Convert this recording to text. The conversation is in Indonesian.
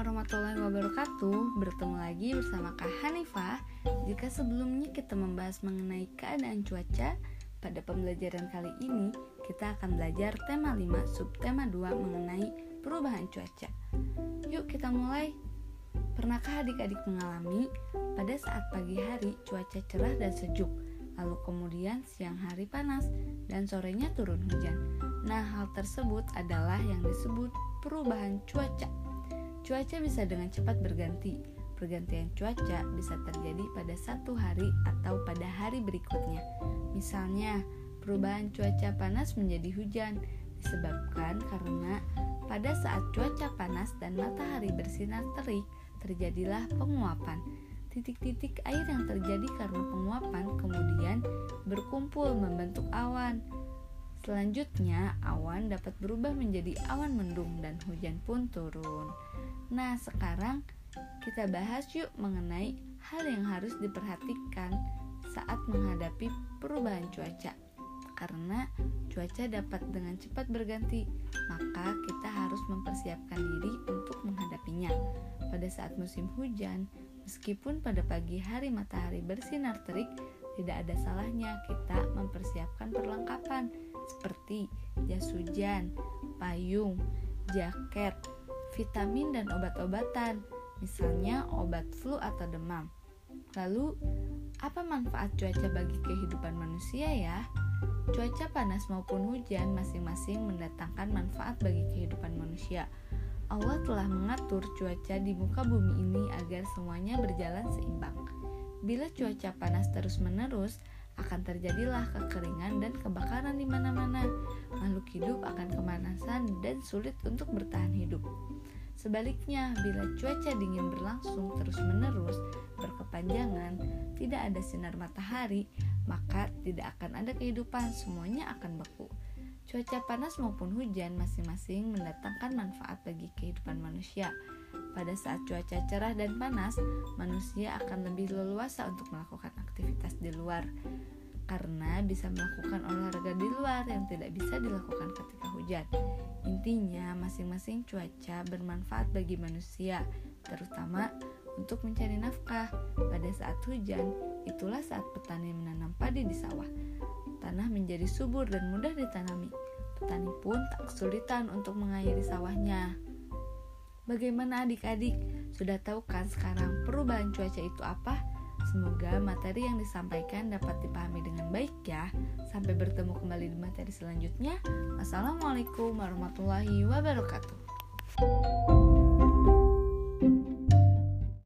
warahmatullahi wabarakatuh. Bertemu lagi bersama Kak Hanifah. Jika sebelumnya kita membahas mengenai keadaan cuaca Pada pembelajaran kali ini Kita akan belajar tema 5 subtema 2 mengenai perubahan cuaca. Yuk kita mulai. Pernahkah adik-adik mengalami pada saat pagi hari cuaca cerah dan sejuk Lalu kemudian siang hari panas dan sorenya turun hujan? Nah hal tersebut adalah yang disebut perubahan cuaca Cuaca bisa dengan cepat berganti. Pergantian cuaca bisa terjadi pada satu hari atau pada hari berikutnya. Misalnya, perubahan cuaca panas menjadi hujan disebabkan karena pada saat cuaca panas dan matahari bersinar terik, terjadilah penguapan. Titik-titik air yang terjadi karena penguapan kemudian berkumpul membentuk awan. Selanjutnya, awan dapat berubah menjadi awan mendung dan hujan pun turun. Nah, sekarang kita bahas yuk mengenai hal yang harus diperhatikan saat menghadapi perubahan cuaca. Karena cuaca dapat dengan cepat berganti, maka kita harus mempersiapkan diri untuk menghadapinya. Pada saat musim hujan, meskipun pada pagi hari matahari bersinar terik, tidak ada salahnya kita mempersiapkan perlengkapan seperti jas hujan, payung, jaket, vitamin dan obat-obatan, misalnya obat flu atau demam. Lalu, apa manfaat cuaca bagi kehidupan manusia ya? Cuaca panas maupun hujan masing-masing mendatangkan manfaat bagi kehidupan manusia. Allah telah mengatur cuaca di muka bumi ini agar semuanya berjalan seimbang. Bila cuaca panas terus-menerus, akan terjadilah kekeringan dan kebakaran di mana-mana. Makhluk hidup akan kemanasan dan sulit untuk bertahan hidup. Sebaliknya, bila cuaca dingin berlangsung terus-menerus, berkepanjangan, tidak ada sinar matahari, maka tidak akan ada kehidupan, semuanya akan beku. Cuaca panas maupun hujan masing-masing mendatangkan manfaat bagi kehidupan manusia. Pada saat cuaca cerah dan panas, manusia akan lebih leluasa untuk melakukan aktivitas di luar karena bisa melakukan olahraga di luar yang tidak bisa dilakukan ketika hujan. Intinya, masing-masing cuaca bermanfaat bagi manusia, terutama untuk mencari nafkah. Pada saat hujan, itulah saat petani menanam padi di sawah. Tanah menjadi subur dan mudah ditanami. Petani pun tak kesulitan untuk mengairi sawahnya. Bagaimana adik-adik? Sudah tahu kan sekarang perubahan cuaca itu apa? Semoga materi yang disampaikan dapat dipahami dengan baik ya. Sampai bertemu kembali di materi selanjutnya. Wassalamualaikum warahmatullahi wabarakatuh.